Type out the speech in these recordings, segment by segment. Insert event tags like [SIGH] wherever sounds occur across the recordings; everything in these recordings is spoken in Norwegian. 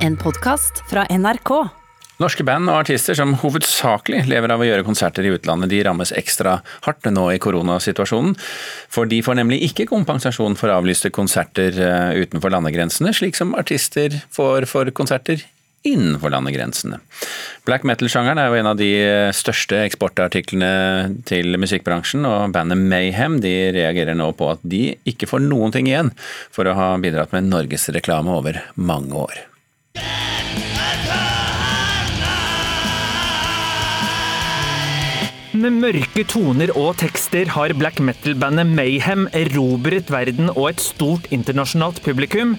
En podkast fra NRK. Norske band og artister som hovedsakelig lever av å gjøre konserter i utlandet, de rammes ekstra hardt nå i koronasituasjonen. For de får nemlig ikke kompensasjon for avlyste konserter eh, utenfor landegrensene, slik som artister får for konserter innenfor landegrensene. Black metal-sjangeren er jo en av de største eksportartiklene til musikkbransjen, og bandet Mayhem de reagerer nå på at de ikke får noen ting igjen for å ha bidratt med norgesreklame over mange år. Med mørke toner og tekster har black metal-bandet Mayhem erobret verden og et stort internasjonalt publikum.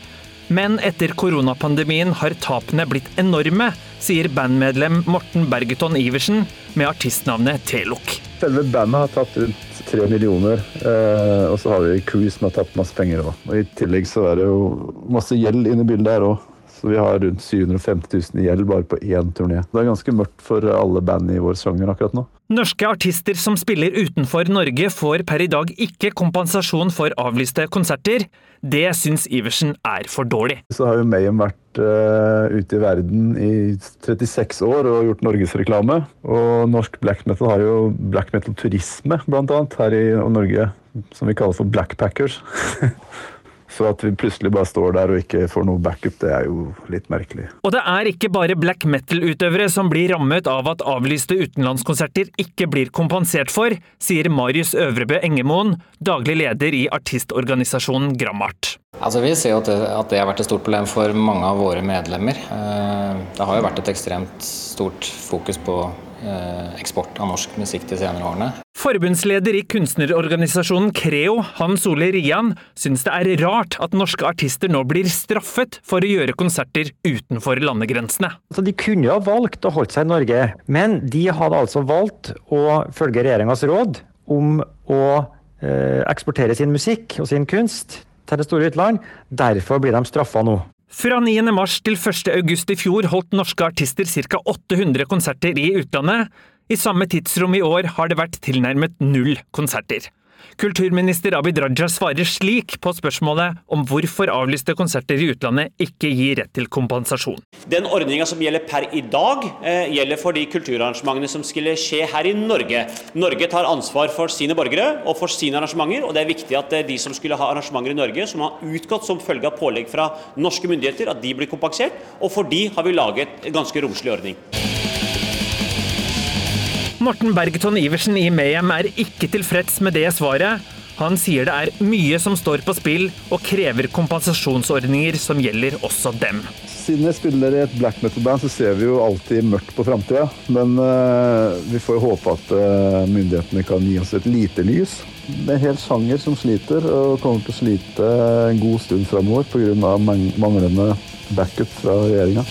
Men etter koronapandemien har tapene blitt enorme, sier bandmedlem Morten Bergeton Iversen med artistnavnet Telok. Selve bandet har tatt rundt tre millioner, eh, og så har vi crew som har tatt masse penger òg. I tillegg så er det jo masse gjeld inne i bildet her òg. Så vi har rundt 750 000 i gjeld bare på én turné. Det er ganske mørkt for alle band i vår sjanger akkurat nå. Norske artister som spiller utenfor Norge får per i dag ikke kompensasjon for avlyste konserter. Det syns Iversen er for dårlig. Så har jo Mayhem vært uh, ute i verden i 36 år og gjort norgesreklame. Og norsk black metal har jo black metal-turisme, annet, her i Norge. Som vi kaller for blackpackers. [LAUGHS] Så at vi plutselig bare står der og ikke får noe backup, det er jo litt merkelig. Og det er ikke bare black metal-utøvere som blir rammet av at avlyste utenlandskonserter ikke blir kompensert for, sier Marius Øvrebø Engemoen, daglig leder i artistorganisasjonen Grammart. Altså, vi ser at det, at det har vært et stort problem for mange av våre medlemmer. Eh, det har jo vært et ekstremt stort fokus på eh, eksport av norsk musikk de senere årene. Forbundsleder i kunstnerorganisasjonen Creo, Hans Ole Rian, syns det er rart at norske artister nå blir straffet for å gjøre konserter utenfor landegrensene. Altså, de kunne jo ha valgt å holde seg i Norge, men de hadde altså valgt å følge regjeringas råd om å eh, eksportere sin musikk og sin kunst til det store utland. Derfor blir de straffa nå. Fra 9. mars til 1. august i fjor holdt norske artister ca. 800 konserter i utlandet. I samme tidsrom i år har det vært tilnærmet null konserter. Kulturminister Abid Raja svarer slik på spørsmålet om hvorfor avlyste konserter i utlandet ikke gir rett til kompensasjon. Den ordninga som gjelder per i dag, eh, gjelder for de kulturarrangementene som skulle skje her i Norge. Norge tar ansvar for sine borgere og for sine arrangementer, og det er viktig at eh, de som skulle ha arrangementer i Norge, som har utgått som følge av pålegg fra norske myndigheter, at de blir kompensert. Og for de har vi laget en ganske romslig ordning. Morten Bergeton Iversen i Mayhem er ikke tilfreds med det svaret. Han sier det er mye som står på spill, og krever kompensasjonsordninger som gjelder også dem. Siden jeg spiller i et black metal-band, så ser vi jo alltid mørkt på framtida. Men uh, vi får håpe at uh, myndighetene kan gi oss et lite lys. Det er en hel sjanger som sliter, og kommer til å slite en god stund framover pga. manglende backup fra regjeringa.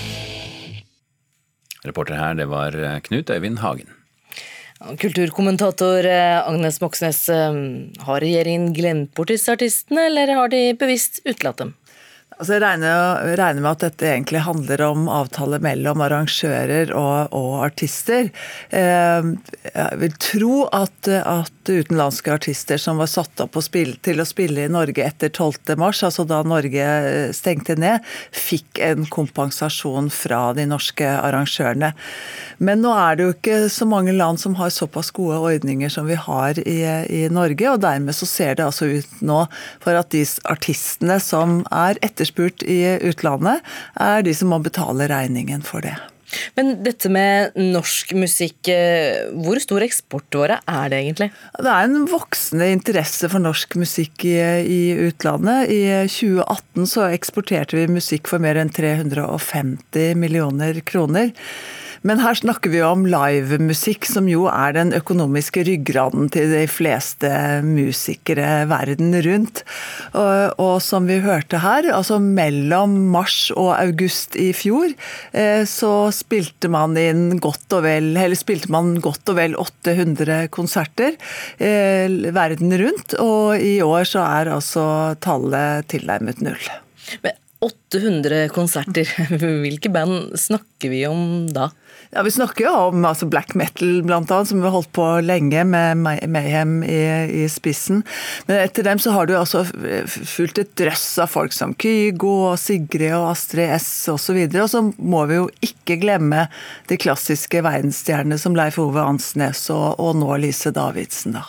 Reporter her, det var eh, Knut Øyvind Hagen. Kulturkommentator eh, Agnes Moxnes, eh, har regjeringen glemt bort disse artistene, eller har de bevisst utelatt dem? Altså jeg regner, regner, med at dette egentlig handler om avtale mellom arrangører og, og artister. Eh, jeg vil tro at, at, utenlandske artister som var satt opp spille, til å spille i Norge etter 12.3, altså da Norge stengte ned, fikk en kompensasjon fra de norske arrangørene. Men nå er det jo ikke så mange land som har såpass gode ordninger som vi har i, i Norge, og dermed så ser det altså ut nå for at de artistene som er etterspurt etterspurt i utlandet, er de som må betale regningen for det. Men dette med norsk musikk, eh, hvor stor eksportvare er det egentlig? Det er en voksende interesse for norsk musikk i, i, utlandet. I 2018 så eksporterte vi musikk for mer enn 350 millioner kroner. Men her snakker vi jo om livemusikk, som jo er den økonomiske ryggraden til de fleste musikere verden rundt. Og, og som vi hørte her, altså mellom mars og august i fjor, eh, så spilte man inn godt og vel, eller spilte man godt og vel 800 konserter eh, verden rundt. Og i år så er altså tallet tilnærmet null. Men 800 konserter. [LAUGHS] Hvilke band snakker vi om da? Ja, Vi snakker jo om altså black metal, blant annet, som vi har holdt på lenge med Mayhem i, i, spissen. Men etter dem så har du altså fulgt et drøss av folk som Kygo, og Sigrid og Astrid S osv. Og, og så må vi jo ikke glemme de klassiske verdensstjernene som Leif Ove Ansnes og, og nå Lise Davidsen. da.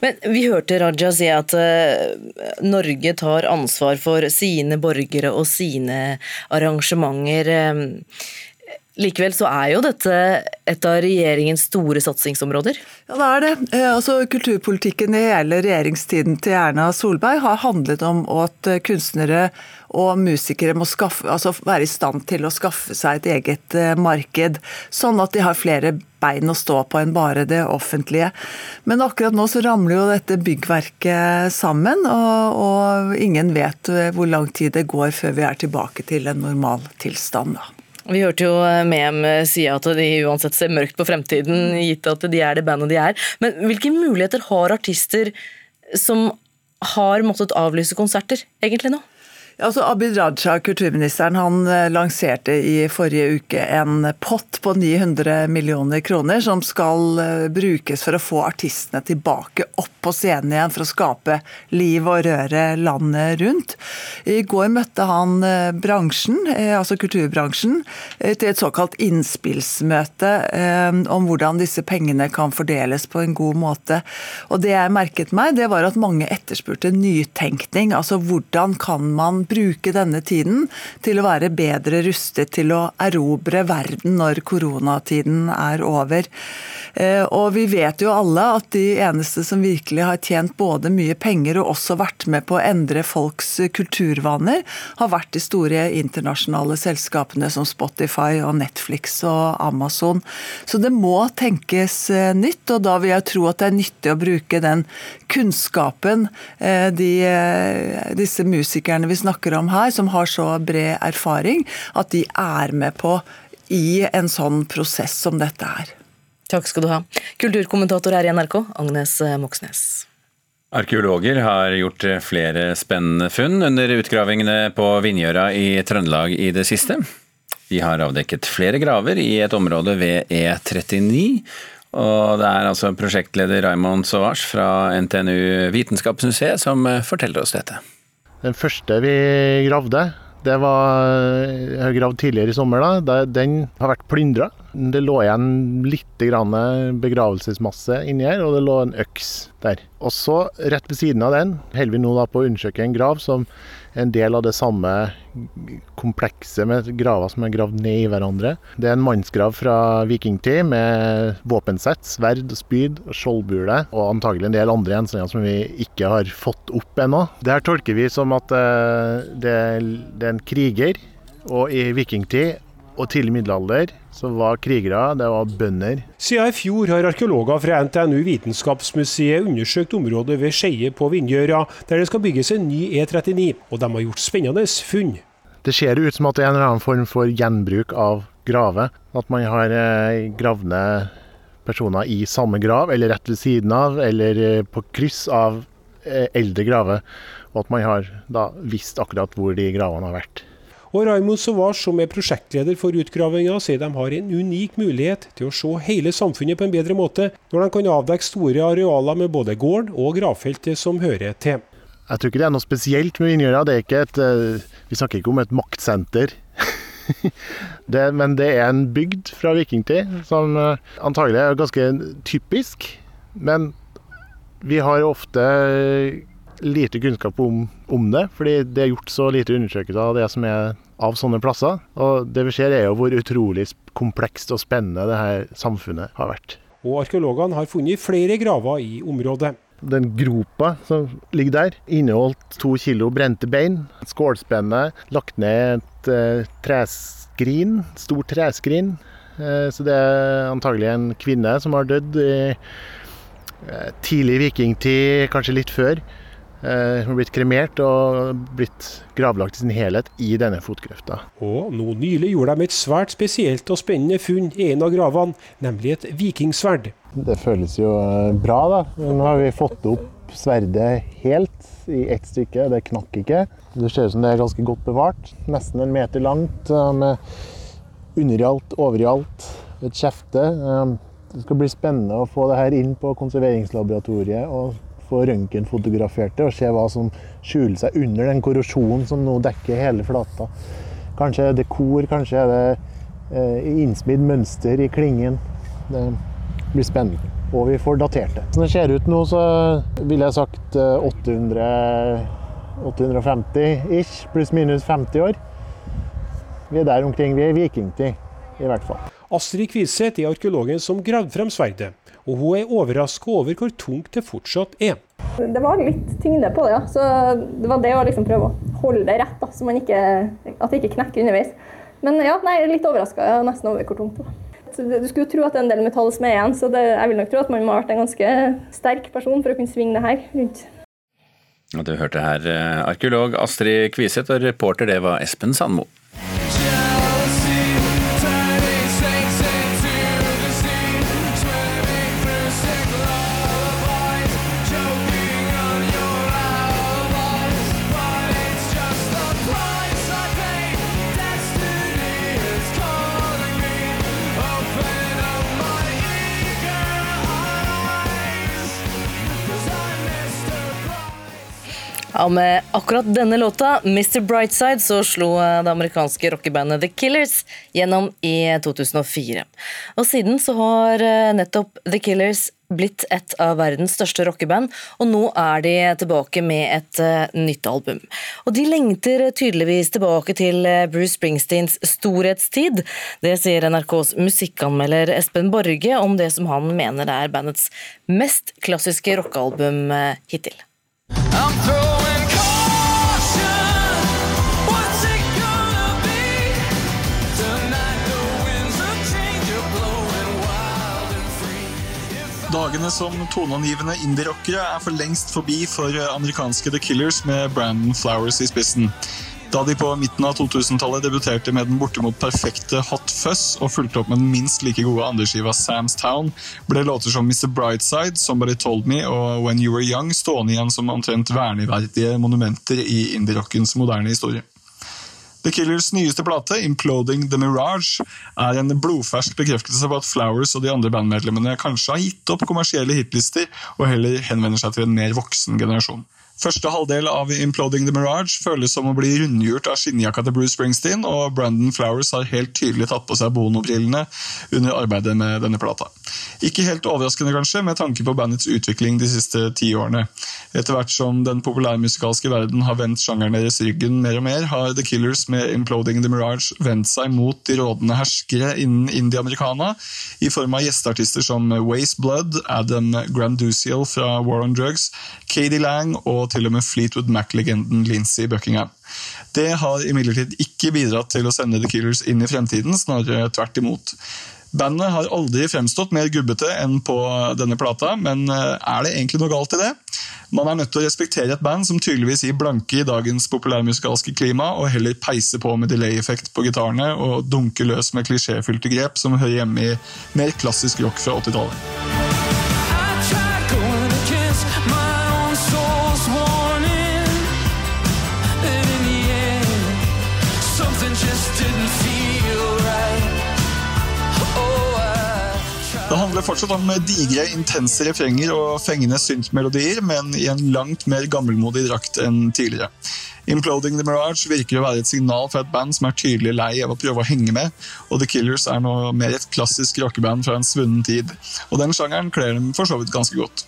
Men vi hørte Raja si at uh, Norge tar ansvar for sine borgere og sine arrangementer. Um, Likevel så er jo dette et av regjeringens store satsingsområder? Ja, det er det. Eh, altså, kulturpolitikken i hele regjeringstiden til Erna Solberg har handlet om at kunstnere og musikere må skaffe, altså være i stand til å skaffe seg et eget eh, marked, sånn at de har flere bein å stå på enn bare det offentlige. Men akkurat nå så ramler jo dette byggverket sammen, og, og ingen vet eh, hvor lang tid det går før vi er tilbake til en normal tilstand. da. Vi hørte jo eh, Mem si at de uansett ser mørkt på fremtiden, gitt at de er det bandet de er. Men hvilke muligheter har artister som har måttet avlyse konserter, egentlig nå? Altså Abid Raja, kulturministeren, han eh, lanserte i forrige uke en pott på 900 millioner kroner som skal eh, brukes for å få artistene tilbake opp på scenen igjen for å skape liv og røre landet rundt. I går møtte han eh, bransjen, altså kulturbransjen, til et såkalt innspillsmøte om hvordan disse pengene kan fordeles på en god måte. Og Det jeg merket meg, det var at mange etterspurte nytenkning. Altså hvordan kan man bruke denne tiden til å være bedre rustet til å erobre verden når koronatiden er over. Eh, og vi vet jo alle at de eneste som virkelig har tjent både mye penger og også vært med på å endre folks kulturvaner, har vært de store internasjonale selskapene som Spotify og Netflix og Amazon. Så det må tenkes eh, nytt, og da vil jeg tro at det er nyttig å bruke den kunnskapen eh, de, disse musikerne vi snakker snakker om her, som har så bred erfaring, at de er med på i en sånn prosess som dette er. Takk skal du ha. Kulturkommentator her i NRK, Agnes Moxnes. Arkeologer har gjort flere spennende funn under utgravingene på Vinjøra i Trøndelag i det siste. De har avdekket flere graver i et område ved E39. Og det er altså prosjektleder Raymond Sauvage fra NTNU Vitenskapsmuseet som forteller oss dette. Den første vi gravde, det var jeg gravd tidligere i sommer. da, Den har vært plyndra. Det lå igjen litt begravelsesmasse inni her, og det lå en øks der. Og så, rett ved siden av den, holder vi nå på å undersøke en grav som er en del av det samme komplekset med graver som er gravd ned i hverandre. Det er en mannsgrav fra vikingtid med våpensett, sverd, spyd, skjoldbule og antagelig en del andre gjenstander som vi ikke har fått opp ennå. Det her tolker vi som at eh, det er en kriger, og i vikingtid og tidlig middelalder så var krigere, det var bønder. Siden i fjor har arkeologer fra NTNU Vitenskapsmuseet undersøkt området ved Skeie på Vindgjøra, der det skal bygges en ny E39, og de har gjort spennende funn. Det ser ut som at det er en eller annen form for gjenbruk av grave. At man har gravd gravne personer i samme grav, eller rett ved siden av, eller eh, på kryss av eh, eldre graver. Og at man har da visst akkurat hvor de gravene har vært. Og Raymond Sauvage, som er prosjektleder for utgravinga, sier de har en unik mulighet til å se hele samfunnet på en bedre måte, når de kan avdekke store arealer med både gården og gravfeltet som hører til. Jeg tror ikke det er noe spesielt med Vinjøra. Det er ikke et, eh, vi snakker ikke om et maktsenter. [LAUGHS] det, men det er en bygd fra vikingtid som eh, antagelig er ganske typisk. Men vi har ofte lite kunnskap om, om, det, fordi det er gjort så lite undersøkelser av det som er av sånne plasser. Og det vi ser er jo hvor utrolig komplekst og spennende det her samfunnet har vært. Og arkeologene har funnet flere graver i området. Den gropa som ligger der, inneholdt to kilo brente bein, skålspenne, lagt ned et uh, treskrin, stort treskrin. Uh, så det er antagelig en kvinne som har dødd i uh, tidlig vikingtid, kanskje litt før. Eh, hun har blitt kremert og blitt gravlagt i sin helhet i denne fotgrøfta. Og nå nylig gjorde de et svært spesielt og spennende funn i en av gravene, nemlig et vikingsverd. Det føles jo eh, bra, da. Nå har vi fått opp sverdet helt i ett stykke. Det knakk ikke. Det ser ut som det er ganske godt bevart. Nesten en meter langt med underjalt, overjalt, et kjefte. Det skal bli spennende å få det her inn på konserveringslaboratoriet og få røntgenfotografert det og se hva som skjuler seg under den korrosjonen som nå dekker hele flata. Kanskje er det kor, kanskje er det eh, innsmidd mønster i klingen. Det blir spennende. Og vi får datert det. Som det ser ut nå, så ville jeg sagt 800 850 ish, pluss minus 50 år. Vi er der omkring. Vi er vikingtid, i hvert fall. Astrid Kviseth er arkeologen som gravde frem sverdet, og hun er overraska over hvor tungt det fortsatt er. Det var litt tyngde på det, ja. så det var det å liksom prøve å holde det rett, da, så ikke, at det ikke knekker underveis. Men ja, nei, litt overraska ja, nesten over hvor tungt det var. Du skulle jo tro at det er en del metall som er igjen, så det, jeg vil nok tro at man må ha vært en ganske sterk person for å kunne svinge det her rundt. Du hørte her eh, arkeolog Astrid Kviseth, og reporter det var Espen Sandmo. Ja, Med akkurat denne låta, 'Mr. Brightside', så slo det amerikanske rockebandet The Killers gjennom i 2004. Og siden så har eh, nettopp The Killers blitt et av verdens største rockeband, og nå er de tilbake med et uh, nytt album. Og de lengter tydeligvis tilbake til Bruce Springsteens storhetstid. Det sier NRKs musikkanmelder Espen Borge om det som han mener er bandets mest klassiske rockealbum hittil. I'm Dagene som toneangivende indie-rockere er for lengst forbi for amerikanske The Killers med Brandon Flowers i spissen. Da de på midten av 2000-tallet debuterte med den bortimot perfekte Hot Fuzz og fulgte opp med den minst like gode andreskiva Sam's Town, ble låter som Mr. Brightside, Somebody Told Me og When You Were Young stående igjen som omtrent verneverdige monumenter i indie-rockens moderne historie. The Killers nyeste plate, 'Imploding The Mirage', er en blodfersk bekreftelse på at Flowers og de andre bandmedlemmene kanskje har gitt opp kommersielle hitlister og heller henvender seg til en mer voksen generasjon. Første halvdel av Imploding the Mirage føles som å bli rundgjort av skinnjakka til Bruce Springsteen, og Brandon Flowers har helt tydelig tatt på seg Bono-brillene under arbeidet med denne plata. Ikke helt overraskende, kanskje, med tanke på bandets utvikling de siste ti årene. Etter hvert som den populærmusikalske verden har vendt sjangeren deres ryggen mer og mer, har The Killers med Imploding the Mirage vendt seg mot de rådende herskere innen indie-americana, i form av gjesteartister som Waste Blood, Adam Grandusiel fra War on Drugs, Katie Lang og til og med Fleetwood Mac-legenden Lincy Buckingham. Det har imidlertid ikke bidratt til å sende The Killers inn i fremtiden, snarere tvert imot. Bandet har aldri fremstått mer gubbete enn på denne plata, men eh, er det egentlig noe galt i det? Man er nødt til å respektere et band som tydeligvis gir blanke i dagens populærmusikalske klima, og heller peiser på med delay-effekt på gitarene og dunker løs med klisjéfylte grep som hører hjemme i mer klassisk rock fra 80-tallet. Handler fortsatt om digre, intense refrenger og fengende syntmelodier, men i en langt mer gammelmodig drakt enn tidligere. Imploding the Mirage virker å være et signal fra et band som er tydelig lei av å prøve å henge med, og The Killers er nå mer et klassisk rockeband fra en svunnen tid. Og den sjangeren kler dem for så vidt ganske godt.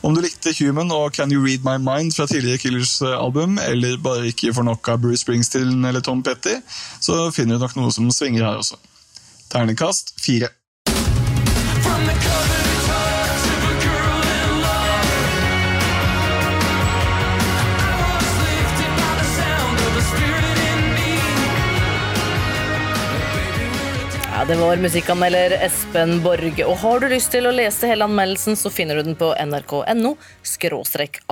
Om du likte Human og Can You Read My Mind fra tidligere Killers-album, eller bare ikke får nok av Bruce Springsteen eller Tom Petty, så finner du nok noe som svinger her også. Terningkast fire. Det var musikkanmelder Espen Borge. Og har du lyst til å lese hele anmeldelsen, så finner du den på nrk.no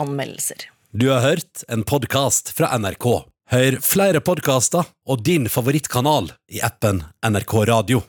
anmeldelser. Du har hørt en podkast fra NRK. Hør flere podkaster og din favorittkanal i appen NRK Radio.